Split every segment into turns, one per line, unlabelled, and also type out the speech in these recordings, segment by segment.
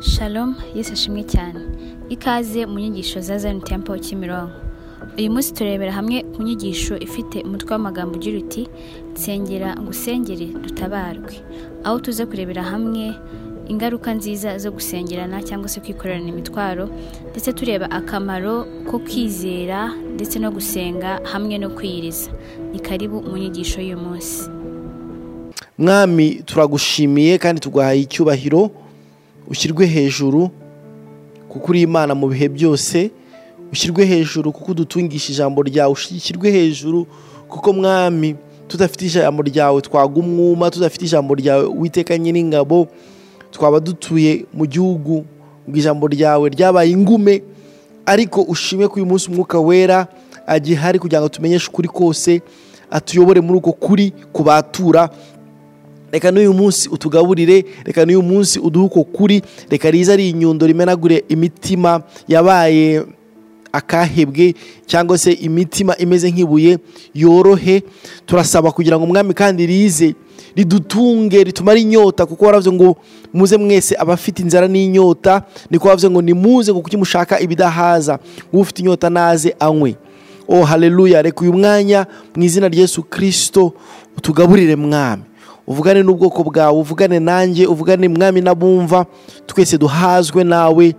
Shalom Yesu ashimwe cyane. Ikaze mu nyigisho za Zion Temple Kimironko. Uyu munsi turebera hamwe ku nyigisho ifite umutwe w'amagambo ugira uti nsengera ngusengere dutabarwe. Aho tuze kurebera hamwe ingaruka nziza zo gusengerana cyangwa se kwikorerana imitwaro ndetse tureba akamaro ko kwizera ndetse no gusenga hamwe no kwiyiriza. Ni karibu mu nyigisho y'uyu munsi.
Mwami turagushimiye kandi tuguhaye icyubahiro. Ushyirwe hejuru kuko uri imana mu bihe byose ushyirwe hejuru kuko udutungisha ijambo ryawe ushyirwe hejuru kuko mwami tudafite ijambo ryawe twaga umwuma tudafite ijambo ryawe witeka nyir'ingabo twaba dutuye mu gihugu ngo ijambo ryawe ryabaye ingume ariko ushime ko uyu munsi umwuka wera agihari kugira ngo tumenyeshe ukuri kose atuyobore muri uko kuri kubatura reka n'uyu munsi utugaburire reka n'uyu munsi uduhe uko kuri reka riza ari inyundo rimenagure imitima yabaye akahebwe cyangwa se imitima imeze nk'ibuye yorohe. Turasaba kugira ngo umwami kandi rize ridutunge ritumare inyota kuko waravuze ngo muze mwese abafite inzara n'inyota niko wavuze ngo nimuze kuko mushaka ibidahaza. Ufite inyota naze anywe. Oh haleluya reka uyu mwanya mu izina rya Yesu kirisito utugaburire mwami. Uvugane n'ubwoko bwawe uvugane nanjye uvugane mwami n'abumva twese duhazwe nawe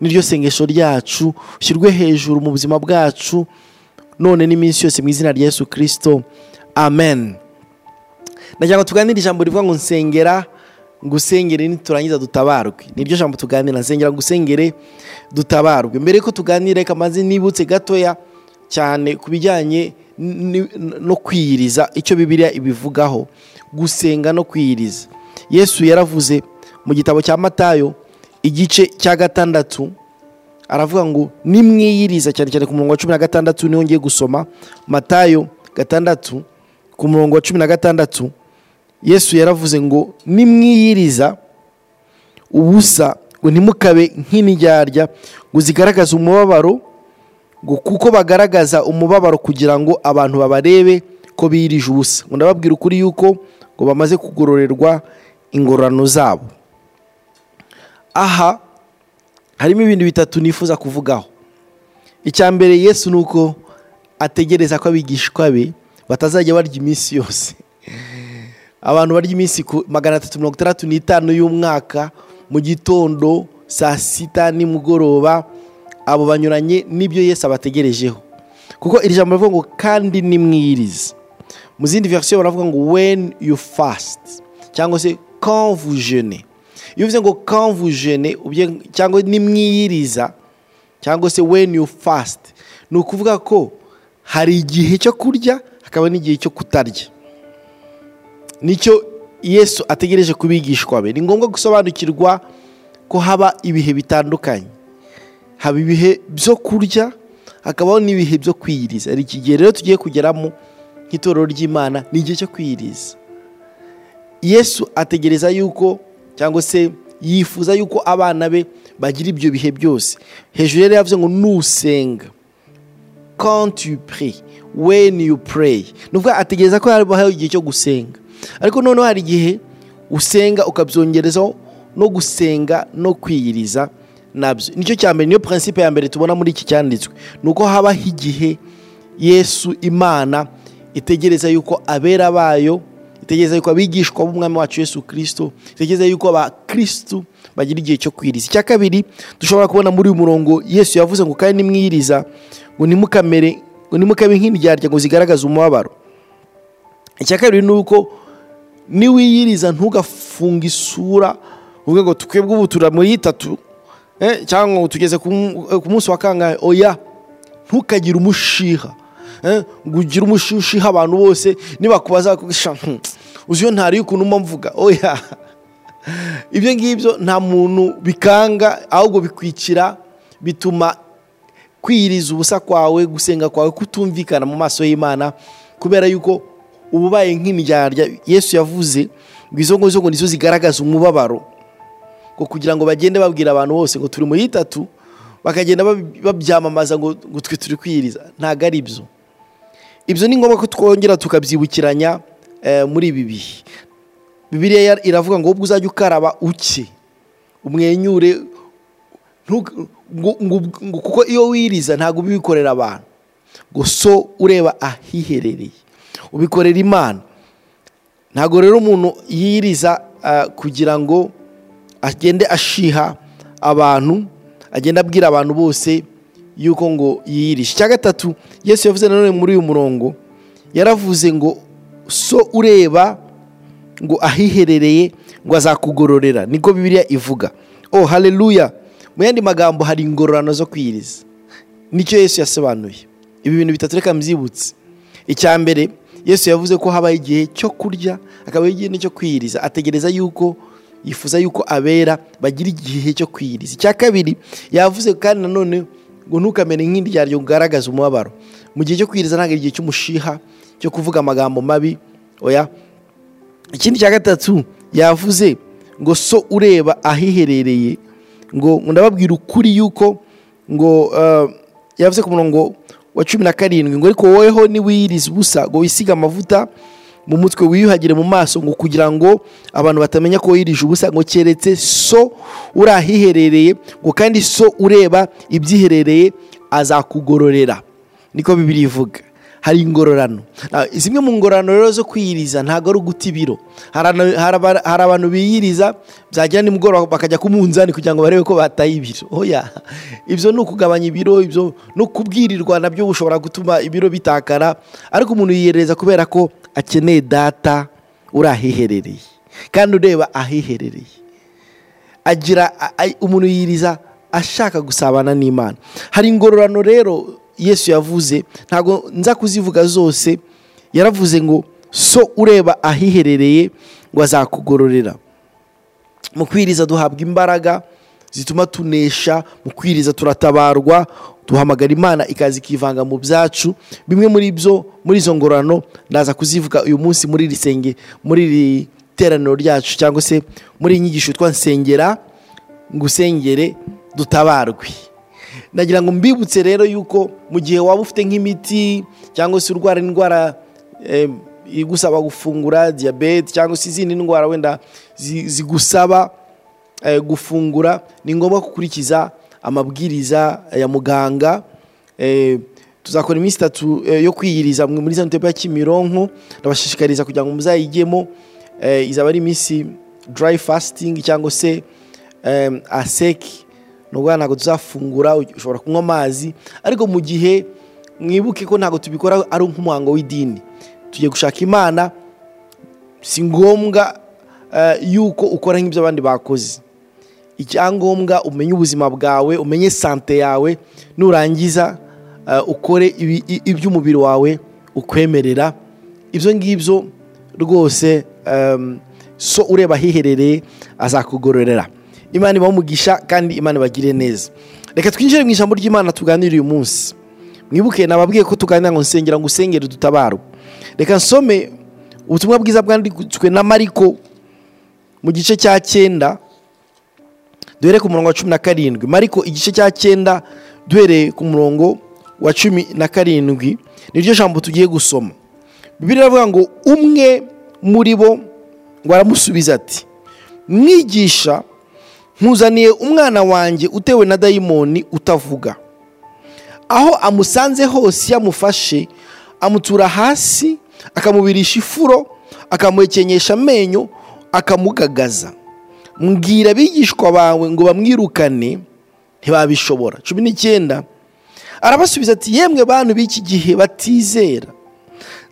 niryo sengesho ryacu ushyirwe hejuru mu buzima bwacu none n'iminsi yose mu izina rya Yesu kirisito amen. Ndagira ngo tuganire ijambo rivuga ngo nsengera ngusengere niturangiza dutabarwe. Niryo jambo tuganira nsengera ngusengere dutabarwe. Mbere yuko tuganira reka nibutse gatoya cyane ku bijyanye no kwiyiriza icyo bibiliya ibivugaho. Gusenga no kwiyiriza. Yesu yaravuze mu gitabo cya matayo igice cya gatandatu aravuga ngo nimwiyiriza cyane cyane ku murongo wa cumi na gatandatu ni ho ngiye gusoma. Matayo gatandatu ku murongo wa cumi na gatandatu yesu yaravuze ngo nimwiyiriza ubusa ngo ntimukabe nk'indyarya ngo zigaragaze umubabaro kuko bagaragaza umubabaro kugira ngo abantu babarebe ko birije ubusa. Ngo ndababwira ukuri yuko ngo bamaze kugororerwa ingororano zabo. Aha harimo ibintu bitatu nifuza kuvugaho. Icya mbere yesu ni uko ategereza ko abigishwa be batazajya barya iminsi yose. Abantu barya iminsi magana atatu mirongo itandatu n'itanu y'umwaka mu gitondo saa sita nimugoroba abo banyuranye n'ibyo Yesu abategerejeho. Kuko iri jambo rivuga ngo kandi nimwirize mu zindi verisiyo baravuga ngo when you fast cyangwa se jeûnez. Iyo uvuze ngo jeûnez cyangwa nimwiyiriza cyangwa se when you fast ni ukuvuga ko hari igihe cyo kurya hakaba n'igihe cyo kutarya. Nicyo yesu ategereje ku bigishwa be. Ni ngombwa gusobanukirwa ko haba ibihe bitandukanye. Haba ibihe byo kurya hakabaho n'ibihe byo kwiyiriza. Hari iki gihe rero tugiye kugeramo nk'itorero ry'imana ni igihe cyo kwiyiriza. Yesu ategereza yuko cyangwa se yifuza yuko abana be bagira ibyo bihe byose. Hejuru yari yavuze ngo nusenga. Quand you pray? When you pray. Ni ukuvuga ategereza ko habaho igihe cyo gusenga. Ariko noneho hari igihe usenga ukabyongerezaho no gusenga no kwiyiriza na byo. Nicyo cya mbere niyo prinsipe ya mbere tubona muri iki cyanditswe. Ni uko habaho igihe yesu imana itegereza yuko abera bayo itegereza yuko abigishwa b'umwami wacu yesu kirisito itegereza yuko abakirisitu bagira igihe cyo kwiriza. Icya kabiri dushobora kubona muri uyu murongo yesu yavuze ngo kandi nimwiriza ngo ntimukamere ngo ntimukabe nk'indyarya ngo zigaragaze umubabaro. Icya kabiri ni uko niwiyiriza ntugafunge isura uvuge ngo twebwe ubu tura muri itatu cyangwa ngo tugeze ku munsi wa kangahe oya ntukagire umushiha ngo ugire umushiha abantu bose nibakubaza uzi iyo ntari ukuntu mvuga oya. Ibyo ngibyo nta muntu bikanga ahubwo bikwikira bituma kwiyiriza ubusa kwawe gusenga kwawe kutumvikana mu maso y'imana kubera yuko uba ubaye nk'indyarya yesu yavuze ngo izo ngizo ngo nizo zigaragaza umubabaro. Ngo kugira ngo bagende babwira abantu bose ngo turi muri itatu bakagenda babyamamaza ngo twe turi kwiyiriza. Ntabwo ari byo ibyo ni ngombwa ko twongera tukabyibukiranya muri ibi bihe. Bibiriya iravuga ngo ubwo uzajya ukaraba uke umwenyure kuko iyo wiriza ntabwo ubikorera abantu. So ureba ahiherereye. Ubikorera imana. Ntabwo rero umuntu yiriza ah, kugira ngo agende ashiha abantu agenda abwira abantu bose yuko ngo yiyirishe icya gatatu yesu yavuze nanone muri uyu murongo yaravuze ngo so ureba ngo ahiherereye ngo azakugororera. Niko bibiliya ivuga. Oh haleluya! Mu yandi magambo hari ingororano zo kwiyiriza. Nicyo yesu yasobanuye. Ibi bintu bitatu reka mbyibutse. Icya mbere yesu yavuze ko habaho igihe cyo kurya hakabaho igihe n'icyo kwiyiriza. Ategereza yuko yifuza yuko abera bagira igihe cyo kwiyiriza icya kabiri yavuze kandi nanone ngo ntukamere nk'indyaryo ugaragaza umubabaro. Mu gihe cyo kwiyiriza ntabwo igihe cy'umushiha cyo kuvuga amagambo mabi. Oya. Ikindi cya gatatu yavuze ngo so ureba ahiherereye. Ngo ngo ndababwira ukuri yuko ngo eh, yavuze ku murongo wa cumi na karindwi ngo ariko woweho niwiyiriza ubusa ngo wisige amavuta mu mutwe wiyuhagire mu maso ngo kugira ngo abantu batamenya ko wirije ubusa ngo keretse so uri ahiherereye ngo kandi so ureba ibyiherereye azakugororera. Niko bibiri ivuga. Hari ingororano. Zimwe mu ngororano rero zo kwiyiriza ntabwo ari uguta ibiro. Hari abantu biyiriza byagera nimugoroba bakajya ku munzani kugira ngo barebe ko bataye ibiro. Oya ibyo ni ukugabanya ibiro ibyo no kubwirirwa na byo bushobora gutuma ibiro bitakara. Ariko umuntu yiyereza kubera ko akeneye data uri ahiherereye kandi ureba ahiherereye agira umuntu yiriza ashaka gusabana n'imana. Hari ingororano rero yesu yavuze ntabwo nza kuzivuga zose yaravuze ngo so ureba ahiherereye ngo azakugororera. Mu kwiriza duhabwa imbaraga zituma tunesha mu kwiriza turatabarwa duhamagara imana ikaza ikivanga mu byacu. Bimwe muri byo muri izo ngororano ndaza kuzivuga uyu munsi muri iri senge muri iri teraniro ryacu cyangwa se muri iyi nyigisho yitwa nsengera ngo usengere dutabarwe. Nagira ngo mbibutse rero yuko mu gihe waba ufite nk'imiti cyangwa se urwara indwara igusaba gufungura diyabete cyangwa se izindi ndwara wenda zi- zigusaba gufungura ni ngombwa gukurikiza amabwiriza ya muganga. Eh, tuzakora iminsi itatu eh, yo kwiyiriza muri za ya kimironko. Ndabashishikariza kugira ngo muzayigemo eh, izaba ari iminsi dry fasting cyangwa se eh, aseki ni ukuvuga ntabwo tuzafungura ushobora kunywa amazi. Ariko mu gihe mwibuke ko ntabwo tubikora ari nk'umuhango w'idini. Tugiye gushaka imana si ngombwa eh, yuko ukora nk'ibyo abandi bakoze. Icyangombwa umenye ubuzima bwawe umenye sante yawe nurangiza eh, ukore iby'umubiri wawe ukwemerera. Ibyo ngibyo rwose em, so ureba ahiherereye azakugororera. Imana umugisha kandi imana ibagire neza. Reka twinjire mu ijambo ry'imana tuganire uyu munsi. Mwibuke nababwiye ko tuganira ngo nsengera ngo usengere dutabarwe reka nsome ubutumwa bwiza bwanditswe na mariko mu gice cya cyenda. Duhere ku murongo wa cumi na karindwi. Mariko igice cya cyenda duhereye ku murongo wa cumi na karindwi niryo jambo tugiye gusoma. Bibiri iravuga ngo umwe muri bo ngo aramusubiza ati mwigisha nkuzaniye umwana wanjye utewe na dayimoni utavuga. Aho amusanze hose yamufashe amutura hasi akamubirisha ifuro akamuhekenyesha amenyo akamugagaza. Mbwira abigishwa bawe ngo bamwirukane ntibabishobora. Cumi n'icyenda arabasubiza ati yemwe bantu b'iki gihe batizera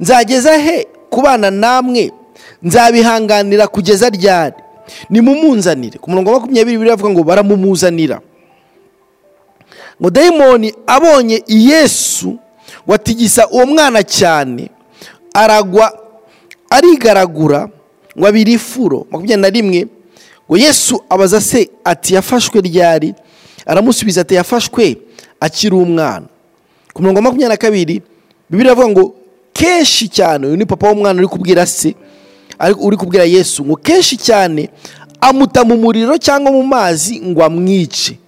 nzageza he kubana namwe? Nzabihanganira kugeza ryari? Nimumunzanire ku murongo wa makumyabiri biravuga ngo baramumuzanira. Ngo dayimoni abonye yesu watigisa uwo mwana cyane aragwa arigaragura ngo abiri ifuro. Makumyabiri na rimwe yesu abaza se ati yafashwe ryari? Aramusubiza ati yafashwe akiri umwana. Ku murongo wa makumyabiri na kabiri bibiri iravuga ngo kenshi cyane uyu ni papa w'umwana uri kubwira se uri kubwira yesu ngo kenshi cyane amuta mu muriro cyangwa mu mazi ngo amwice.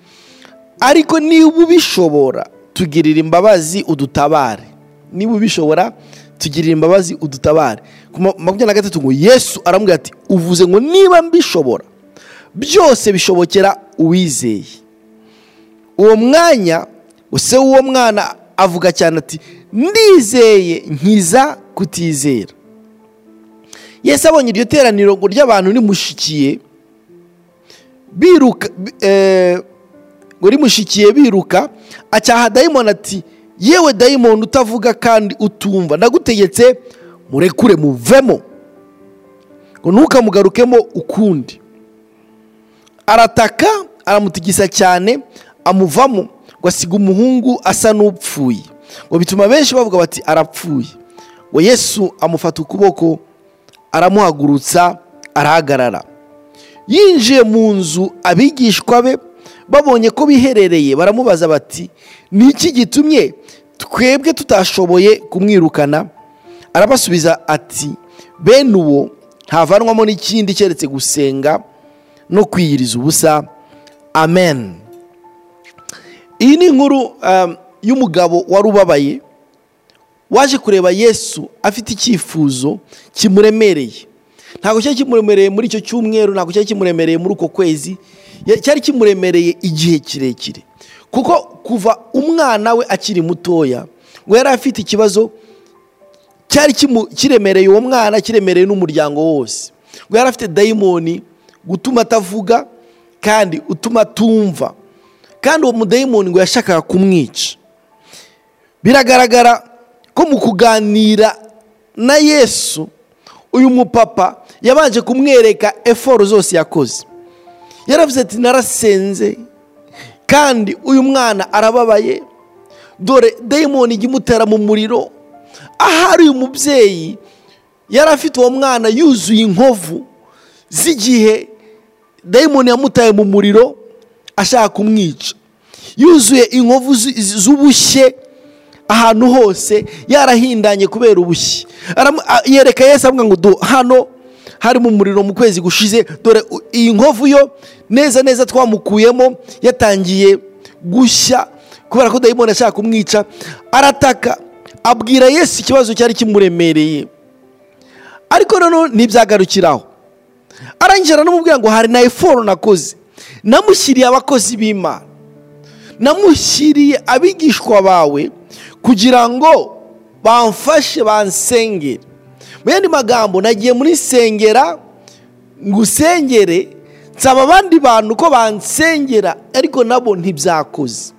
Ariko niba ubishobora tugirira imbabazi udutabare. Niba ubishobora tugirira imbabazi udutabare. Ku ma- makumyabiri na gatatu ngo yesu aramubwira ati uvuze ngo niba mbishobora byose bishobokera uwizeye. Uwo mwanya use w'uwo mwana avuga cyane ati ndizeye nkiza kutizera. Yesu abonye iryo teraniro ngo ry'abantu rimushikiye biruka eh, ngo rimushikiye biruka acyaha dayimoni ati yewe dayimoni utavuga kandi utumva ndagutegetse murekure muvemo. Ngo ntukamugarukemo ukundi. Arataka aramutigisa cyane amuvamo ngo asiga umuhungu asa n'upfuye. Ngo bituma benshi bavuga bati arapfuye. Ngo yesu amufata ukuboko aramuhagurutsa arahagarara. Yinjiye mu nzu abigishwa be babonye ko biherereye baramubaza bati ni iki gitumye twebwe tutashoboye kumwirukana? Arabasubiza ati bene uwo ntavanwamo n'ikindi keretse gusenga no kwiyiriza ubusa. Amen. Iyi ni inkuru um, y'umugabo wari ubabaye waje kureba yesu afite icyifuzo kimuremereye. Ntabwo cyari kimuremereye muri icyo cyumweru ntabwo cyari kimuremereye muri uko kwezi ya- cyari kimuremereye igihe kirekire. Kuko kuva umwana we akiri mutoya ngo yari afite ikibazo cyari kiremereye uwo mwana kiremereye n'umuryango wose. Ngo yari afite dayimoni gutuma atavuga kandi utuma atumva. Kandi uwo mudayimoni ngo yashakaga kumwica. Biragaragara ko mu kuganira na yesu uyu mupapa yabanje kumwereka eforo zose yakoze. Yaravuze ati narasenze kandi uyu mwana arababaye. Dore dayimoni ijya imutera mu muriro. Ahari uyu mubyeyi yari afite uwo mwana yuzuye inkovu z'igihe dayimoni yamutaye mu muriro ashaka kumwica. Yuzuye inkovu z'ubushye ahantu hose yarahindanye kubera ubushye. Yereka yesu avuga ngo "Do- hano harimo umuriro mu kwezi gushize dore iyi nkovu yo neza neza twamukuyemo yatangiye gushya kubera ko dayimoni ashaka kumwica. Arataka abwira yesu ikibazo cyari kimuremereye. Ariko noneho ntibyagarukiraho arangije aranamubwira ngo hari na eforo nakoze. Namushyiriye abakozi b'imana. Namushyiriye abigishwa bawe kugira ngo bamfashe bansengere. Mu yandi magambo nagiye muri sengera ngusengere nsaba abandi bantu ko bansengera ariko nabo ntibyakoze.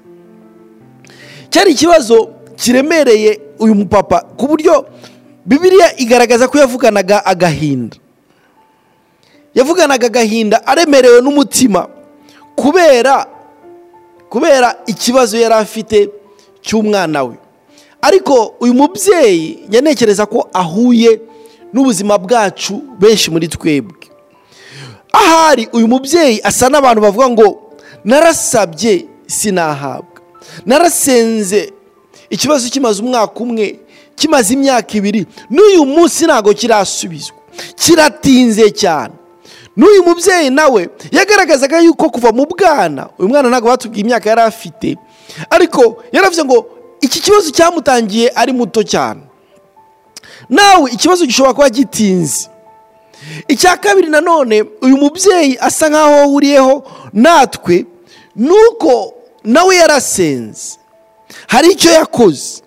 Cyari ikibazo kiremereye uyu mupapa ku buryo bibiliya igaragaza ko yavuganaga agahinda. Yavuganaga agahinda aremerewe n'umutima kubera kubera ikibazo yari afite cy'umwana we. Ariko uyu mubyeyi yanekereza ko ahuye n'ubuzima bwacu benshi muri twebwe. Ahari uyu mubyeyi asa n'abantu bavuga ngo narasabye sinahabwa. Narasenze ikibazo kimaze umwaka umwe kimaze imyaka ibiri. N'uyu munsi ntabwo kirasubizwa. Kiratinze cyane. N'uyu mubyeyi nawe yagaragazaga yuko kuva mu bwana uyu mwana ntabwo batubwiye imyaka yari afite ariko yaravuze ngo iki kibazo cyamutangiye ari muto cyane. Nawe ikibazo gishobora kuba gitinze. Icya kabiri nanone uyu mubyeyi asa nk'aho ahuriyeho natwe ni uko nawe yarasenze. Hari icyo yakoze.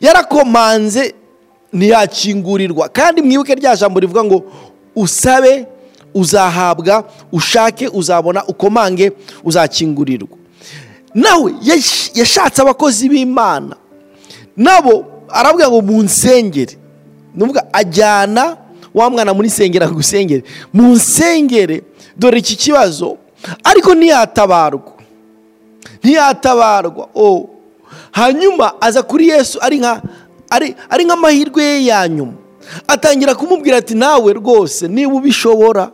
Yarakomanze ntiyakingurirwa. Kandi mwibuke rya jambo rivuga ngo usabe uzahabwa ushake uzabona ukomange uzakingurirwa. Nawe yash- yashatse abakozi b'imana. Nabo aravuga ngo mu nsengere ni ukuvuga ajyana wa mwana muri sengera ngo usengere mu nsengere dore iki kibazo. Ariko ntiyatabarwa ntiyatabarwa oh. hanyuma aza kuri yesu ari nk'amahirwe ye ya nyuma. Atangira kumubwira ati nawe rwose niba ubishobora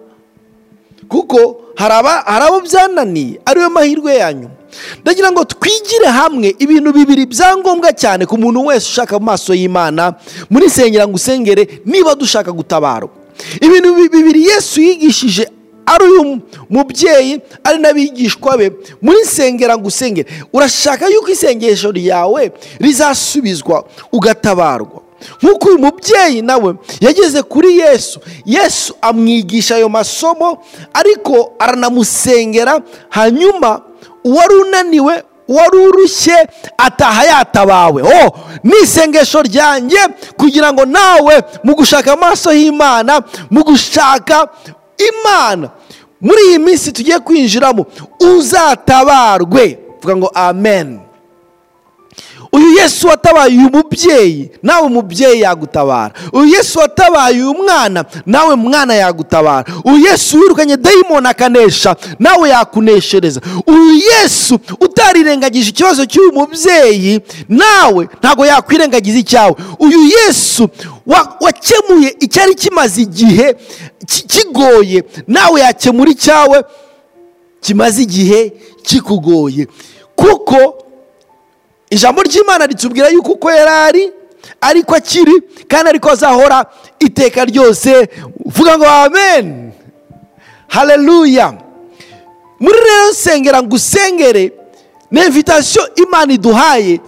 kuko hari abo byananiye ariyo mahirwe ya nyuma ndagira ngo twigire hamwe ibintu bibiri byangombwa cyane ku muntu wese ushaka mu maso y'imana muri sengera ngo usengere niba dushaka gutabarwa ibintu bi- bibiri yesu yigishije ari uyu mubyeyi ari n'abigishwa be muri sengera ngo usengere. Urashaka yuko isengesho ryawe rizasubizwa ugatabarwa? Nk'uko uyu mubyeyi nawe yageze kuri yesu yesu amwigisha ayo masomo ariko aranamusengera hanyuma uwari unaniwe uwari urushye ataha yatabawe. Oh ni isengesho ryanjye kugira ngo nawe mu gushaka amaso y'imana mu gushaka imana muri iyi minsi tugiye kwinjiramo uzatabarwe. Vuga ngo amen. Yesu watabaye uyu mubyeyi nawe umubyeyi yagutabara. Uyu yesu watabaye uyu mwana nawe mwana yagutabara. Uyu yesu wirukanye dayimoni akanesha nawe yakuneshereza. Uyu yesu utarirengagije ikibazo cy'uyu mubyeyi nawe ntabwo yakwirengagiza icyawe. Uyu yesu wa- wakemuye icyari kimaze igihe ki- kigoye nawe yakemura icyawe kimaze igihe kikugoye. Kuko ijambo ry'imana ritubwira yuko uko yari ari ariko akiri kandi ariko azahora iteka ryose. Vuga ngo amen. Haleluya muri rero nsengera ngo usengere ni invitasiyo imana iduhaye.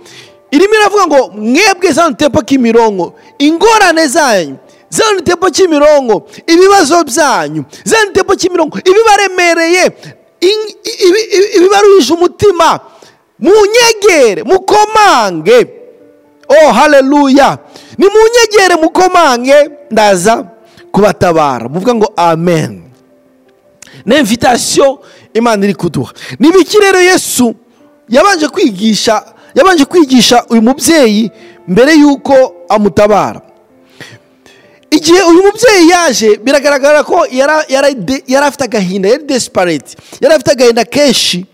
Irimo iravuga ngo mwebwe zano tempo k'imirongo ingorane zanyu zano tempo k'imirongo ibibazo byanyu zano tempo k'imirongo ibibaremereye in- ibi- ibi- ibibaruhije umutima. Munyegere mukomange. Oh haleluya ni munyegere mukomange. Ndaza kubatabara muvuga ngo amen. Ni invitasiyo imana iri kuduha. Ni ibiki rero yesu yabanje kwigisha yabanje kwigisha uyu mubyeyi mbere y'uko amutabara. Igihe uyu mubyeyi yaje biragaragara ko yari afite agahinda yari desipareti yari afite agahinda kenshi.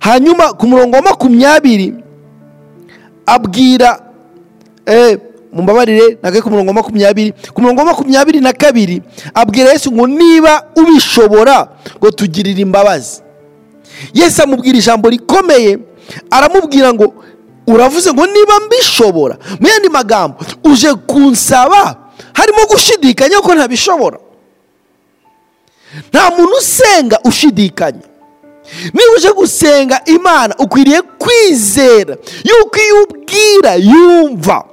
Hanyuma ku murongo wa makumyabiri abwira eh, mumbabarire nagaye ku murongo wa makumyabiri. Ku murongo wa makumyabiri na kabiri abwira yesu ngo niba ubishobora ngo tugirire imbabazi. Yesu amubwira ijambo rikomeye aramubwira ngo uravuze ngo niba mbishobora. Mu yandi magambo uje kunsaba harimo gushidikanya ko ntabishobora. Nta muntu usenga ushidikanya. Niba uje gusenga imana ukwiriye kwizera. Yuko iyo ubwira yumva.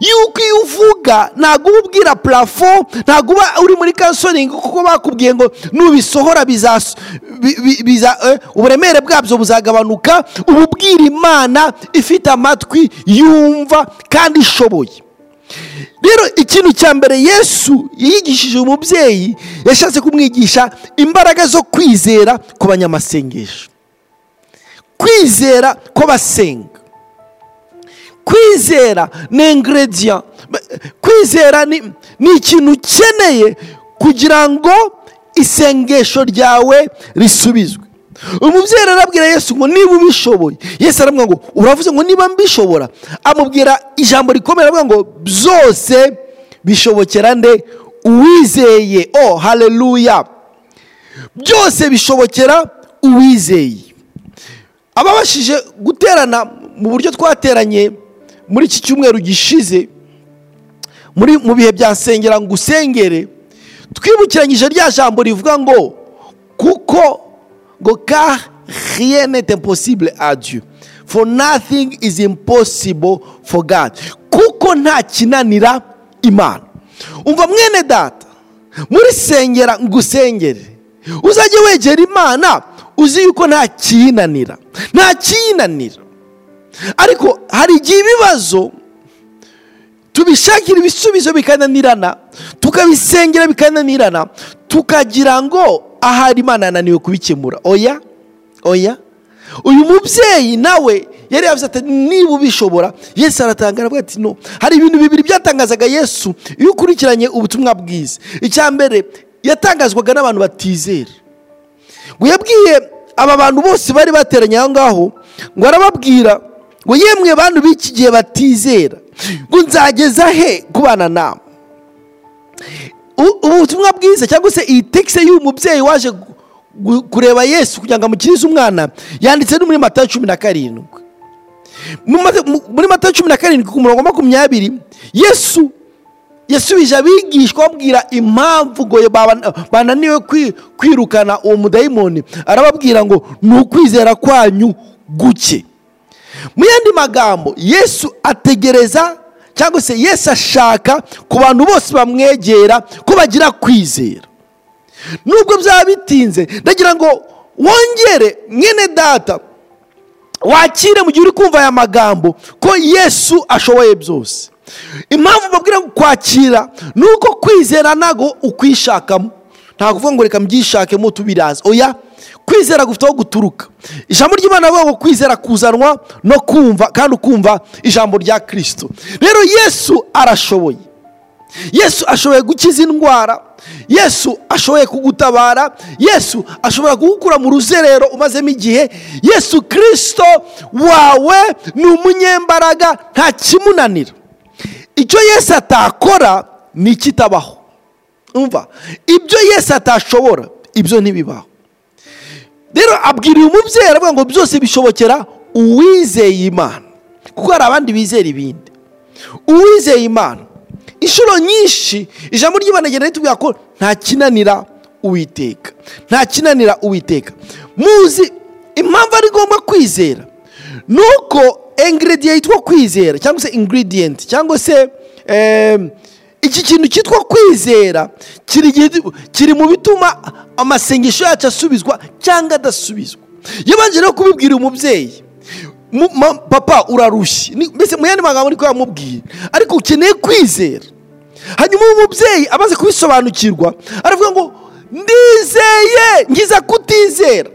Yuko iyo uvuga ntabwo uba ubwira parafo ntabwo uba uri muri kansoringi kuko bakubwiye ngo nubisohora eh, uburemere bwabyo buzagabanuka. Uba ubwira imana ifite amatwi yumva kandi ishoboye. Rero ikintu cya mbere yesu yigishije umubyeyi yashatse kumwigisha imbaraga zo kwizera ku banyamasengesho. Kwizera kw'abasenga. Kwizera ni ingredient kwizera ni ikintu ukeneye kugira ngo isengesho ryawe risubizwe. Umubyeyi arabwira yesu ngo niba ubishoboye. Yesu aramubwira ngo uravuze ngo niba mbishobora? Amubwira ijambo rikomeye aravuga ngo byose bishobokera nde? Uwizeye. Oh haleluya byose bishobokera uwizeye. Ababashije guterana mu buryo twateranye muri iki cyumweru gishize muri mu bihe bya nsengera ngo usengere twibukiranyije rya jambo rivuga ngo kuko car rien n'est impossible à Dieu. For nothing is impossible for God. Kuko nta kinanira imana. Umva mwene data muri sengera ngo usengere uzajye wegera imana uzi yuko nta kiyinanira nta kiyinanira ariko hari igihe ibibazo tubishakira ibisubizo bikananirana tukabisengera bikananirana tukagira ngo ahari imana yananiwe kubikemura. Oya oya. Uyu mubyeyi nawe yari yavuze ati niba ubishobora. Yesu aratanga aravuga ati no. Hari ibintu bibiri byatangazaga yesu iyo ukurikiranye ubutumwa bwiza. Icya mbere yatangazwaga n'abantu batizera. Ngo yabwiye aba bantu bose bari bateranye aho ngaho ngo arababwira ngo yemwe bantu b'iki gihe batizera ngo nzageza he kubana nawe? Ubu butumwa bwiza cyangwa se iyi tekisi y'uyu mubyeyi waje kureba yesu kugira ngo amukirize umwana yanditse no muri matayo cumi na karindwi. Mu Mata- mu- muri matayo cumi na karindwi ku murongo wa makumyabiri yesu yasubije abigishwa babwira impamvu ngo bananiwe kwi- kwirukana uwo mudayimoni. Arababwira ngo ni ukwizera kwanyu guke. Mu yandi magambo yesu ategereza cyangwa se yesu ashaka ku bantu bose bamwegera ko bagira kwizera. Nubwo byaba bitinze ndagira ngo wongere mwene data wakire mu gihe uri kumva aya magambo ko yesu ashoboye byose. Impamvu babwira ngo kwakira ni uko kwizera ntabwo ukwishakamo. Ntabwo uvuga ngo reka mbyishakemo tubiraza oya kwizera gufite aho guturuka. Ijambo ry'imana rivuga ngo kwizera kuzanwa no kumva kandi ukumva ijambo rya kirisito rero yesu arashoboye. Yesu ashoboye gukiza indwara. Yesu ashoboye kugutabara. Yesu ashobora kugukura mu ruzerero umazemo igihe. Yesu kirisito wawe ni umunyembaraga nta kimunanira. Icyo yesu atakora ni ikitabaho. Umva? Ibyo yesu atashobora ibyo ntibibaho. Rero abwiriye umubyeyi aravuga ngo byose bishobokera uwizeye imana. Kuko hari abandi bizera ibindi. Uwizeye imana. Inshuro nyinshi ijambo ry'imana rigenda ritubwira ko nta kinanira uwiteka. Nta kinanira uwiteka. Muzi impamvu ari ngombwa kwizera. Ni uko ingredient yitwa kwizera cyangwa se ingredient cyangwa se iki kintu cyitwa kwizera kiri mu bituma amasengesho yacu asubizwa cyangwa adasubizwa. Yabanje no kubibwira umubyeyi papa urarushye. Mbese mu yandi magambo ariko yamubwiye. Ariko ukeneye kwizera. Hanyuma umubyeyi amaze kubisobanukirwa aravuga ngo ndizeye ngiza kutizera.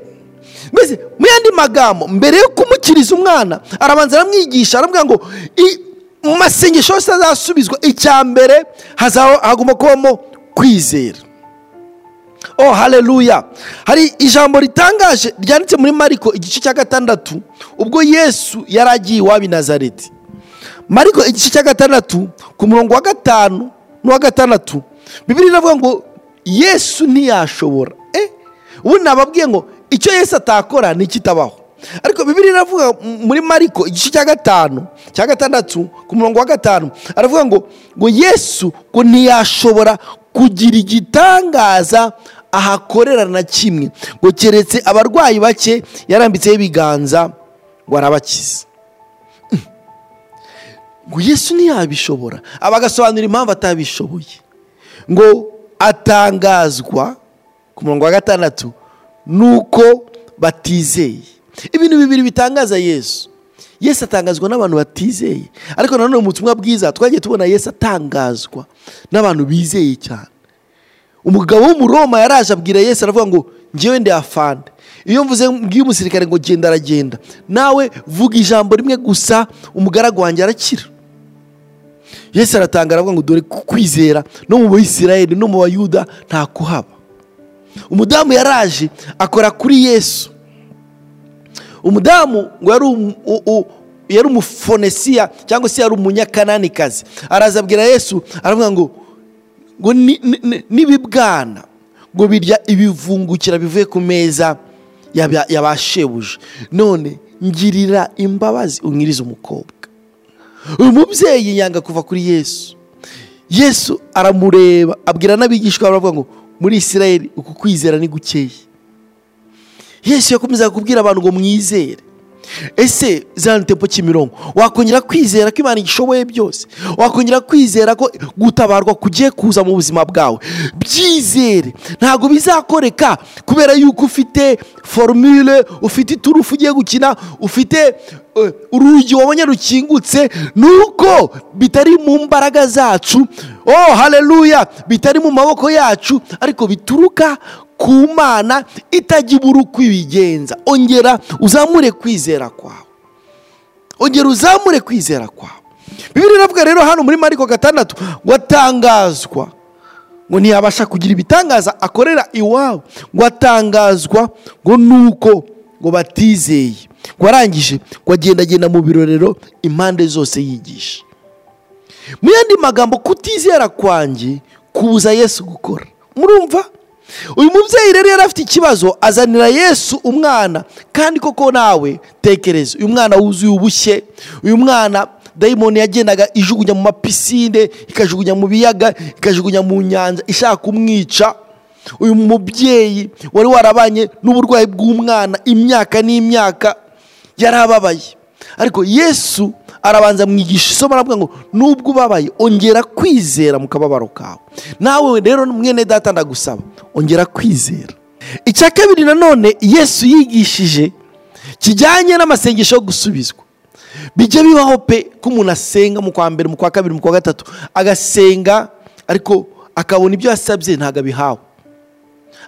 Mbese mu yandi magambo mbere yo kumukiriza umwana arabanza aramwigisha aravuga ngo mu masengesho yose azasubizwa icya mbere hagomba kubamo kwizera. Oh hareruya hari ijambo ritangaje ryanditse muri mariko igice cya gatandatu ubwo yesu yari agiye iwabo i nazareti mariko igice cya gatandatu ku murongo wa gatanu n'uwa gatandatu bibiri iravuga ngo yesu ntiyashobora. Ubundi nababwiye ngo icyo yesu atakora ni ikitabaho ariko bibiri iravuga muri mariko igice cya gatanu cya gatandatu ku murongo wa gatanu aravuga ngo ngo yesu ngo ntiyashobora kugira igitangaza ahakorera na kimwe. Ngo keretse abarwayi bake yarambitseho ibiganza ngo arabakize. Ngo yesu ntiyabishobora. Aba agasobanura impamvu atabishoboye. Ngo atangazwa ku murongo wa gatandatu ni uko batizeye. Ibintu bibiri bitangaza yesu. Yesu atangazwa n'abantu batizeye. Ariko nanone mu butumwa bwiza twagiye tubona yesu atangazwa n'abantu bizeye cyane. Umugabo w'umuroma yaraje abwira yesu aravuga ngo ngewe ndi afande iyo mvuze mbwiye umusirikare ngo genda aragenda. Nawe vuga ijambo rimwe gusa umugaragu wanjye arakira. Yesu aratanga aravuga ngo dore kwizera no mu bayisirayeli no mu bayuda nta kuhaba umudamu yaraje akora kuri yesu. Umudamu ngo yari umufonesiya cyangwa se yari umunyakananikazi araza abwira yesu aravuga ngo ngo n'ibibwana ngo birya ibivungukira bivuye ku meza yabashebuje none ngirira imbabazi unyirize umukobwa. Uyu mubyeyi yanga kuva kuri yesu. Yesu aramureba abwira n'abigishwa baravuga ngo muri isirayeli uku kwizera ni gukeya yesu yakomezaga kubwira abantu ngo mwizere. Ese za tempo kimironko? Wakongera kwizera ko imana igishoboye byose? Wakongera kwizera ko gutabarwa kugiye kuza mu buzima bwawe? Byizere. Ntabwo bizakoreka kubera yuko ufite formule ufite iturufu ugiye gukina ufite urugi wabonye rukingutse ni uko bitari mu mbaraga zacu. Oh hareruya bitari mu maboko yacu ariko bituruka ku mana itajya ibura uko ibigenza. Ongera uzamure kwizera kwawe. Ongera uzamure kwizera kwawe. Bibiri iravuga rero hano muri mariko gatandatu watangazwa ngo ntiyabasha kugira ibitangaza akorera iwabo ngo atangazwa ngo nuko ngo batizeye. Ngo arangije ngo agendagenda mu birorero impande zose yigisha mu yandi magambo kutizera kwanjye kubuza yesu gukora. Murumva? Uyu mubyeyi rero yari afite ikibazo azanira yesu umwana. Kandi koko nawe tekereza uyu mwana wuzuye ubushye. Uyu mwana dayimoni yagendaga ijugunya mu mapisine ikajugunya mu biyaga ikajugunya mu nyanja ishaka kumwica. Uyu mubyeyi wari warabanye n'uburwayi bw'umwana imyaka n'imyaka. Yari ababaye ariko yesu arabanza mwigisha isomo aravuga ngo nubwo ubabaye ongera kwizera mu kababaro kawe. Nawe rero mwene data ndagusaba ongera kwizera. Icya kabiri nanone yesu yigishije kijyanye n'amasengesho yo gusubizwa. Bijya bibaho pe ko umuntu asenga mu kwa mbere mu kwa kabiri mu kwa gatatu agasenga ariko akabona ibyo yasabye ntabwo abihawe.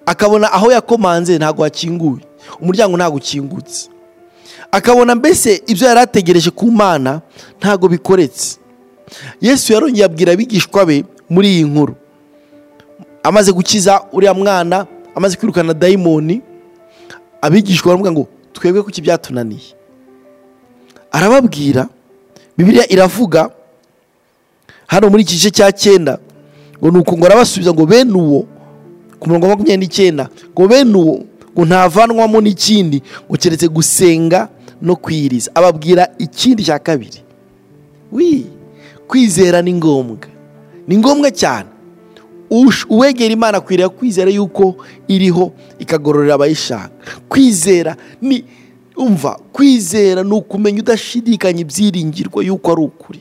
Akabona aho yakomanze ntabwo hakinguye umuryango ntabwo ukingutse. Akabona mbese ibyo yari ategereje ku mana ntabwo bikoretse. Yesu yarongeye abwira abigishwa be muri iyi nkuru. Amaze gukiza uriya mwana amaze kwirukana dayimoni abigishwa baravuga ngo twebwe kuki byatunaniye? Arababwira bibiliya iravuga hano muri iki gice cya cyenda ngo ni uku ngo arabasubiza ngo bene uwo ku murongo wa makumyabiri n'icyenda ngo bene uwo ngo ntavanwamo n'ikindi ngo keretse gusenga no kwiriza. Ababwira ikindi cya kabiri. Wi kwizera ni ngombwa. Ni ngombwa cyane. Uwegera imana akwiriye kwizera yuko iriho ikagororera abayishaka. Kwizera ni umva kwizera ni ukumenya udashidikanya ibyiringirwa yuko ari ukuri.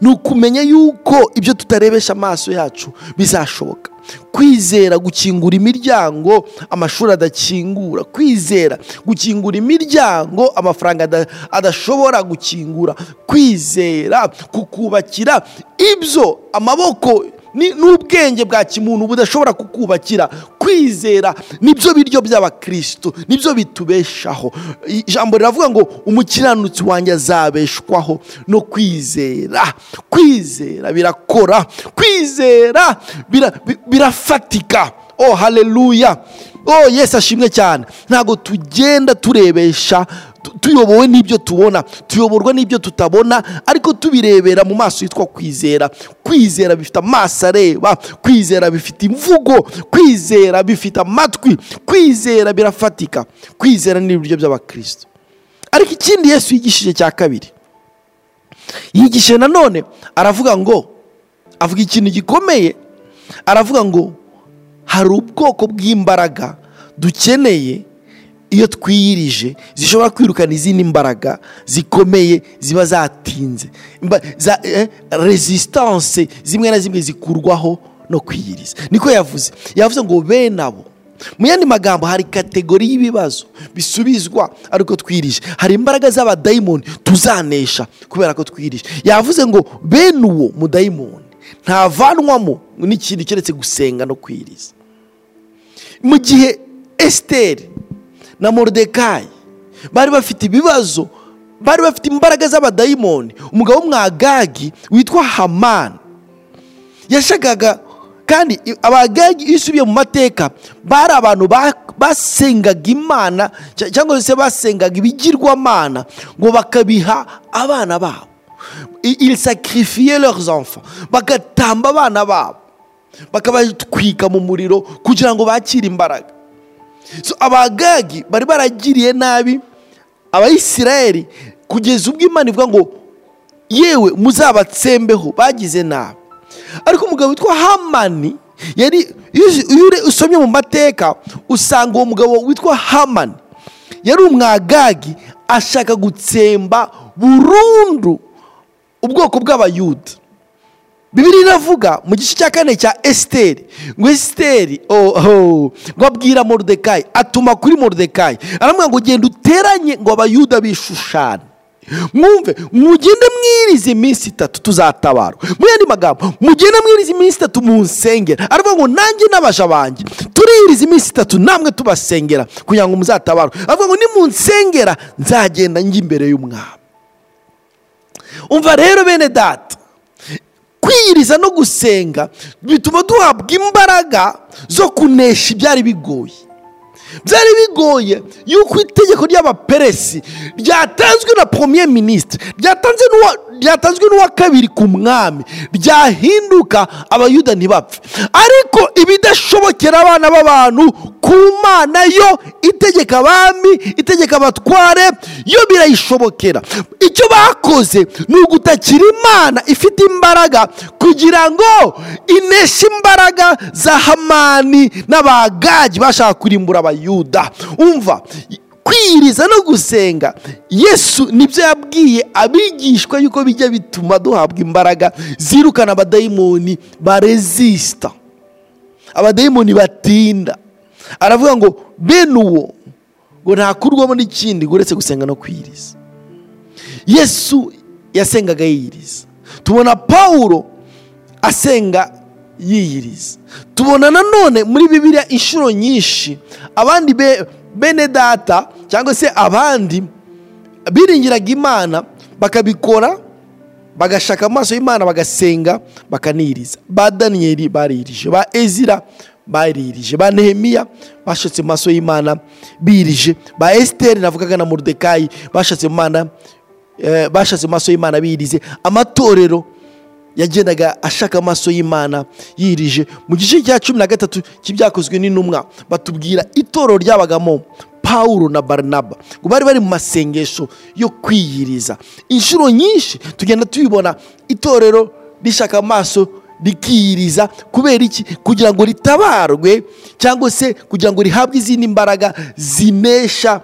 Ni ukumenya yuko ibyo tutarebesha amaso yacu bizashoboka. Kwizera gukingura imiryango amashuri adakingura. Kwizera gukingura imiryango amafaranga ada- adashobora gukingura. Kwizera kukubakira ibyo amaboko n'ubwenge bwa kimuntu budashobora kukubakira. Kwizera ni byo biryo by'abakristo ni byo bitubeshaho. Ijambo riravuga ngo umukiranutsi wanjye azabeshwaho no kwizera. Kwizera birakora kwizera bira- bi- birafatika. Oh haleluya oh yesu ashimwe cyane. Ntabwo tugenda turebesha tu- tuyobowe n'ibyo tubona tuyoborwa n'ibyo tutabona ariko tubirebera mu maso yitwa kwizera. Kwizera bifite amaso areba kwizera bifite imvugo kwizera bifite amatwi kwizera birafatika. Kwizera ni ibiryo by'abakristo. Ariko ikindi yesu yigishije cya kabiri yigishije nanone aravuga ngo avuga ikintu gikomeye aravuga ngo hari ubwoko bw'imbaraga dukeneye iyo twiyirije zishobora kwirukana izindi mbaraga zikomeye ziba zatinze. Eh, resistance zimwe na zimwe zikurwaho no kwiyiriza. Niko yavuze. Yavuze ngo bene abo mu yandi magambo hari kategori y'ibibazo bisubizwa ariko twirije hari imbaraga z'abadayimoni tuzanesha kubera ko twirije yavuze ngo bene uwo mudayimoni ntavanwamo n'ikintu keretse gusenga no kwiriza mu gihe esiteri na moridekayi bari bafite ibibazo bari bafite imbaraga z'abadayimoni. Umugabo w'umwagagi witwa hamani yashakaga kandi abagagi iyo usubiye mu mateka bari abantu ba- basengaga imana cya- cyangwa se basengaga ibigirwamana ngo bakabiha abana babo. I- ils sacrifiaient leurs enfants bagatamba abana babo bakabatwika mu muriro kugira ngo bakire imbaraga. Abagagi bari baragiriye nabi abayisirayeli kugeza ubwo imana ivuga ngo yewe muzabatsembeho bagize nabi. Ariko umugabo witwa hamani yari iyo usomye mu mateka usanga uwo mugabo witwa hamani yari umwagagi ashaka gutsemba burundu ubwoko bw'abayuda. Bibiri iravuga mu gice cya kane cya esiteri. Ngo esiteri oh, oh, ngo abwira moridekayi atuma kuri moridekayi aramubwira ngo genda uteranye ngo abayuda bishushane. Mwumve mugende mwirize iminsi itatu tuzatabara. Mu yandi magambo mugende mwirize iminsi itatu mu nsengera aravuga ngo nanjye n'abaja banjye tuririza iminsi itatu namwe tubasengera kugira ngo muzatabarwe aravuga ngo nimunsengera nzagenda njya imbere y'umwami. Umva rero bene data kwiyiriza no gusenga bituma duhabwa imbaraga zo kunesha ibyari bigoye. Byari bigoye yuko itegeko ry'abaperesi ryatanzwe na premier minisitiri ryatanzwe ryatanzwe n'uwa kabiri ku mwami ryahinduka abayuda ntibapfe. Ariko ibidashobokera abana b'abantu ku mana yo itegeka abami itegeka abatware yo birayishobokera. Icyo bakoze ni ugutakira imana ifite imbaraga kugira ngo ineshe imbaraga za hamani n'abagagi bashaka kurimbura abayuda. Umva kwiyiriza no gusenga. Yesu ni byo yabwiye abigishwa yuko bijya bituma duhabwa imbaraga zirukana abadayimoni barezisita abadayimoni batinda. Aravuga ngo bene uwo ngo ntakurwamo n'ikindi ngo uretse gusenga no kwiyiriza yesu yasengaga yiyiriza. Tubona pawulo asenga yiyiriza. Tubona nanone muri bibiliya inshuro nyinshi abandi be- bene data cyangwa se abandi biringiraga imana bakabikora bagashaka amaso y'imana bagasenga bakaniriza. Ba daniyeli baririje ba ezira baririje ba nehemiya bashatse mu maso y'imana birije. Ba esiteri navugaga na moridekayi bashatse eh, mu maso y'imana birize. Amatorero yagendaga ashaka amaso y'imana yirije. Mu gice cya cumi na gatatu cy'ibyakozwe n'intumwa batubwira itorero ryabagamo pawulo na barinaba ngo bari bari mu masengesho yo kwiyiriza. Inshuro nyinshi tugenda tubibona itorero rishaka amaso rikiyiriza. Kubera iki? Kugira ngo ritabarwe cyangwa se kugira ngo rihabwe izindi mbaraga zinesha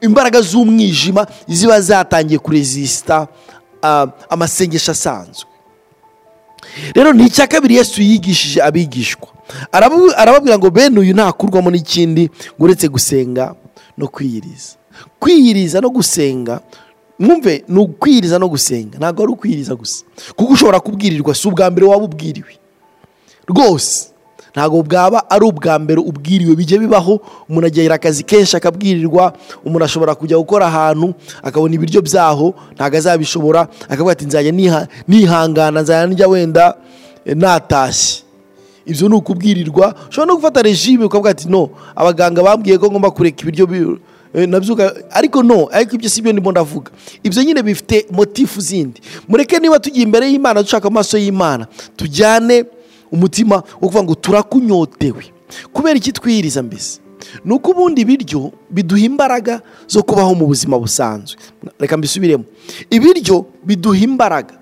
imbaraga z'umwijima ziba zatangiye kurezisita amasengesho asanzwe. Rero ni icya kabiri yesu yigishije abigishwa. Arababwira ngo bene uyu ntakurwamo n'ikindi uretse gusenga no kwiyiriza. Kwiyiriza no gusenga mwumve ni ukwiyiriza no gusenga. Ntabwo ari ukwiyiriza gusa. Kuko ushobora kubwirirwa si ubwa mbere waba ubwiriwe. Rwose. Ntabwo bwaba ari ubwa mbere ubwiriwe bijya bibaho. Umuntu agira akazi kenshi akabwirirwa umuntu ashobora kujya gukora ahantu akabona ibiryo byaho ntabwo azabishobora. Akavuga ati nzajya niha- nihangana nzajya njya wenda eh, natashye. Ibyo ni ukubwirirwa. Ushobora no gufata regime ukavuga ati no abaganga bambwiye ko ngomba kureka ibiryo bi- eh, na byo ariko no ariko ibyo si byo ndimo ndavuga. Ibyo nyine bifite motifu zindi. Mureke niba tugiye imbere y'imana dushaka amaso y'imana tujyane umutima wo kuvuga ngo turakunyotewe. Kubera iki twiyiriza mbese? Ni uko ubundi ibiryo biduha imbaraga zo kubaho mu buzima busanzwe. Reka mbisubiremo. Ibiryo biduha imbaraga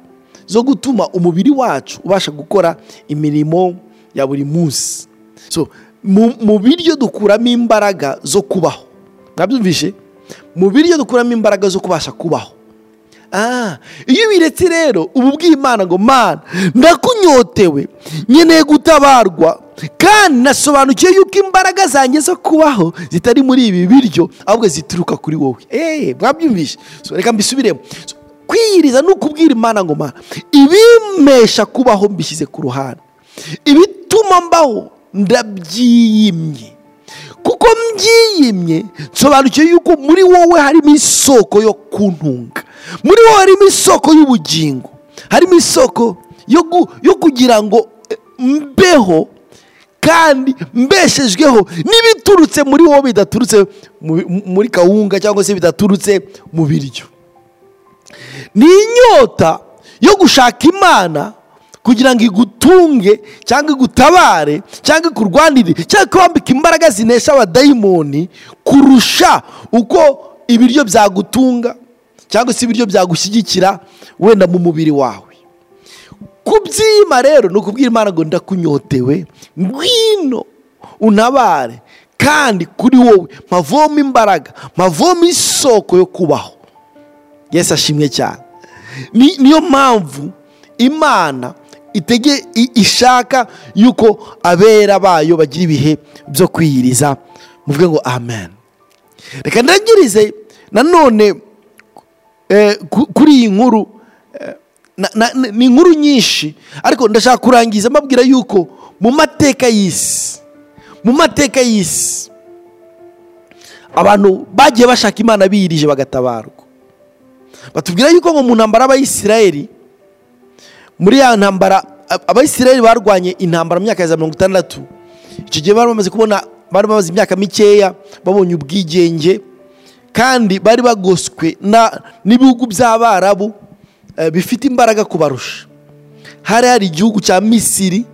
zo gutuma umubiri wacu ubasha gukora imirimo ya buri munsi. Mu, biryo dukuramo imbaraga zo kubaho. Mwabyumvishe mu biryo dukuramo imbaraga zo kubasha kubaho. Ah, iyo ubiretse rero uba ubwiye imana ngo mana ndakunyotewe nkeneye gutabarwa. Kandi nasobanukiwe yuko imbaraga zanjye zo kubaho zitari muri ibi biryo ahubwo zituruka kuri wowe. Eee mwabyumvishe So, reka mbisubiremo kwiyiriza ni ukubwira imana ngo mana ibimesha kubaho mbishyize ku ruhande. Ibituma mbaho ndabyiyimye. Kuko mbyiyimye nsobanukiwe yuko muri wowe harimo isoko yo kuntunga. Muri wowe harimo isoko y'ubugingo. Harimo isoko yo kugira ngo eh, mbeho kandi mbeshejweho n'ibiturutse muri wowe bidaturutse mu- muri kawunga cyangwa se bidaturutse mu biryo. Ni inyota yo gushaka imana kugira ngo igutunge cyangwa igutabare cyangwa ikurwanire cyangwa ikwambike imbaraga zinesha abadayimoni kurusha uko ibiryo byagutunga. Cyangwa se ibiryo byagushyigikira wenda mu mubiri wawe. Kubyima rero ni ukubwira imana ngo ndakunyotewe ngwino untabare. Kandi kuri wowe mpavoma imbaraga mpavoma isoko yo kubaho. Yesu ashimwe cyane. Ni- niyo mpamvu imana itege ishaka yuko abera bayo bagira ibihe byo kwiyiriza. Muvuge ngo amen. Reka ndangirize nanone kuri iyi nkuru eh, ni inkuru nyinshi. Ariko ndashaka kurangiza mbabwira yuko mu mateka y'isi mu mateka y'isi abantu bagiye bashaka imana biyirije bagatabarwa batubwira yuko ngo mu ntambara y'abayisiraheli muri ya ntambara ab- abayisiraheli barwanye intambara mu myaka ya za mirongo itandatu. Icyo gihe bari bamaze kubona bari bamaze imyaka mikeya babonye ubwigenge kandi bari bagoswe n'ibihugu by'abarabu eh, bifite imbaraga kubarusha. Hari hari igihugu cya misiri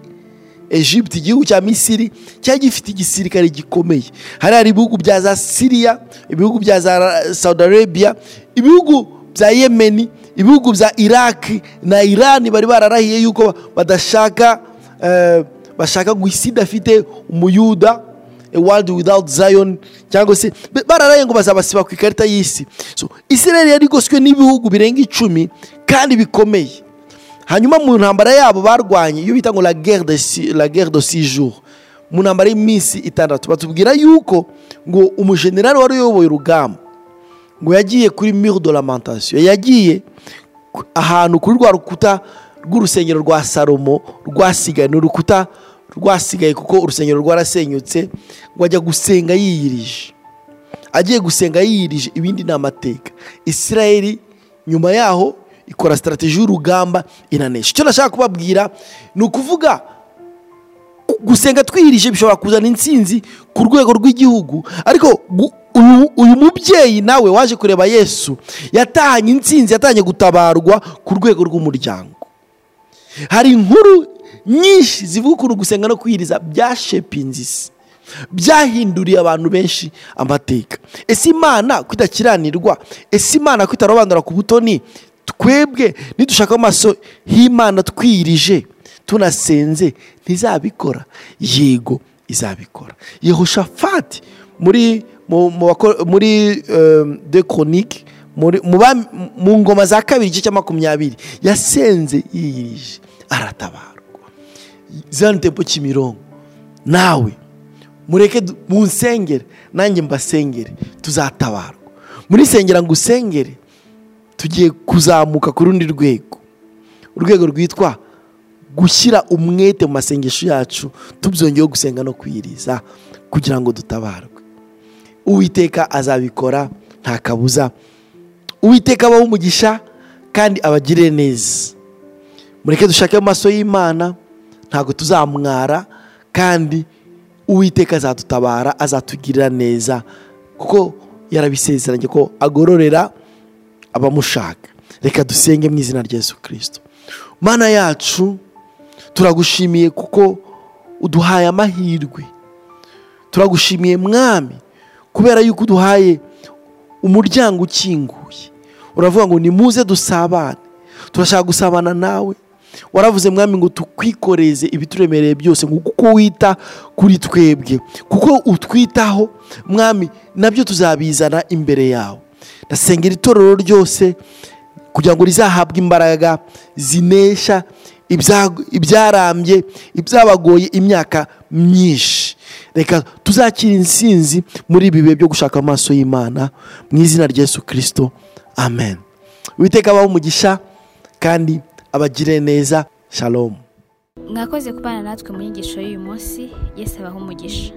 Egypte igihugu cya misiri cyari gifite igisirikare gikomeye. Hari hari ibihugu bya za siriya ibihugu bya za saudi arabia ibihugu bya yemeni ibihugu bya iraki na irani bari bararahiye yuko badashaka eh, bashaka isi idafite umuyuda. World without zion. Cyangwa se bararaye ngo bazabasiba ku ikarita y'isi. Israel yari igoswe n'ibihugu birenga icumi kandi bikomeye. Hanyuma mu ntambara yabo barwanye iyo bita ngo la guerre de, six jours mu ntambara y'iminsi itandatu batubwira yuko ngo umujenerali wari uyoboye urugamba ngo yagiye kuri mur de lamentation yagiye ahantu kuri rwa rukuta rw'urusengero rwa salomo rwasigaye ni urukuta rwasigaye kuko urusengero rwarasenyutse ngo ajya gusenga yiyirije. Agiye gusenga yiyirije ibindi ni amateka. Isirayeli nyuma yaho ikora sitarategi y'urugamba iranesha. Icyo nashaka kubabwira ni ukuvuga gusenga twiyirije bishobora kuzana intsinzi ku rwego rw'igihugu. Ariko uyu, mubyeyi nawe waje kureba yesu yatahanye intsinzi yatahanye gutabarwa ku rwego rw'umuryango. Hari inkuru nyinshi zivuga ukuntu gusenga no kwiyiriza byashepinze isi byahinduriye abantu benshi amateka. Ese imana ko idakiranirwa ese imana ko itarobanura ku butoni? Twebwe nidushaka amaso y'imana twiyirije tunasenze ntizabikora. Yego izabikora. Yehoshafati muri muri de chronique muri- mu ngoma za kabiri igice cya makumyabiri yasenze yiyirije. Aratabarwa zani tempo kimironko. Nawe mureke munsengere nanjye mbasengere tuzatabarwa. Muri sengera ngo usengere tugiye kuzamuka ku rundi rwego. Urwego rwitwa gushyira umwete mu masengesho yacu tubyongeyeho gusenga no kwiyiriza kugira ngo dutabarwe. Uwiteka azabikora nta kabuza. Uwiteka abaho umugisha kandi abagirire neza. Mureke dushake mu maso y'imana ntabwo tuzamwara kandi uwiteka azadutabara azatugirira neza kuko yarabisezeranye ko agororera abamushaka. Reka dusenge mu izina rya yesu kirisito mana yacu turagushimiye kuko uduhaye amahirwe. Turagushimiye mwami kubera yuko uduhaye umuryango ukinguye. Uravuga ngo nimuze dusabane. Turashaka gusabana nawe. Waravuze mwami ngo tukwikoreze ibituremereye byose kuko wita kuri twebwe kuko utwitaho mwami na byo tuzabizana imbere yawe. Ndasengera itorero ryose kugira ngo rizahabwe imbaraga zinesha ibya- ibyarambye ibyabagoye imyaka myinshi. Reka tuzakira insinzi muri ibi bihe byo gushaka amaso y'imana mu izina rya yesu kirisito amen. Witeka abaho umugisha kandi abagire neza. Shalom.
Mwakoze kubana natwe mu nyigisho y'uyu munsi. Yesi abaho umugisha.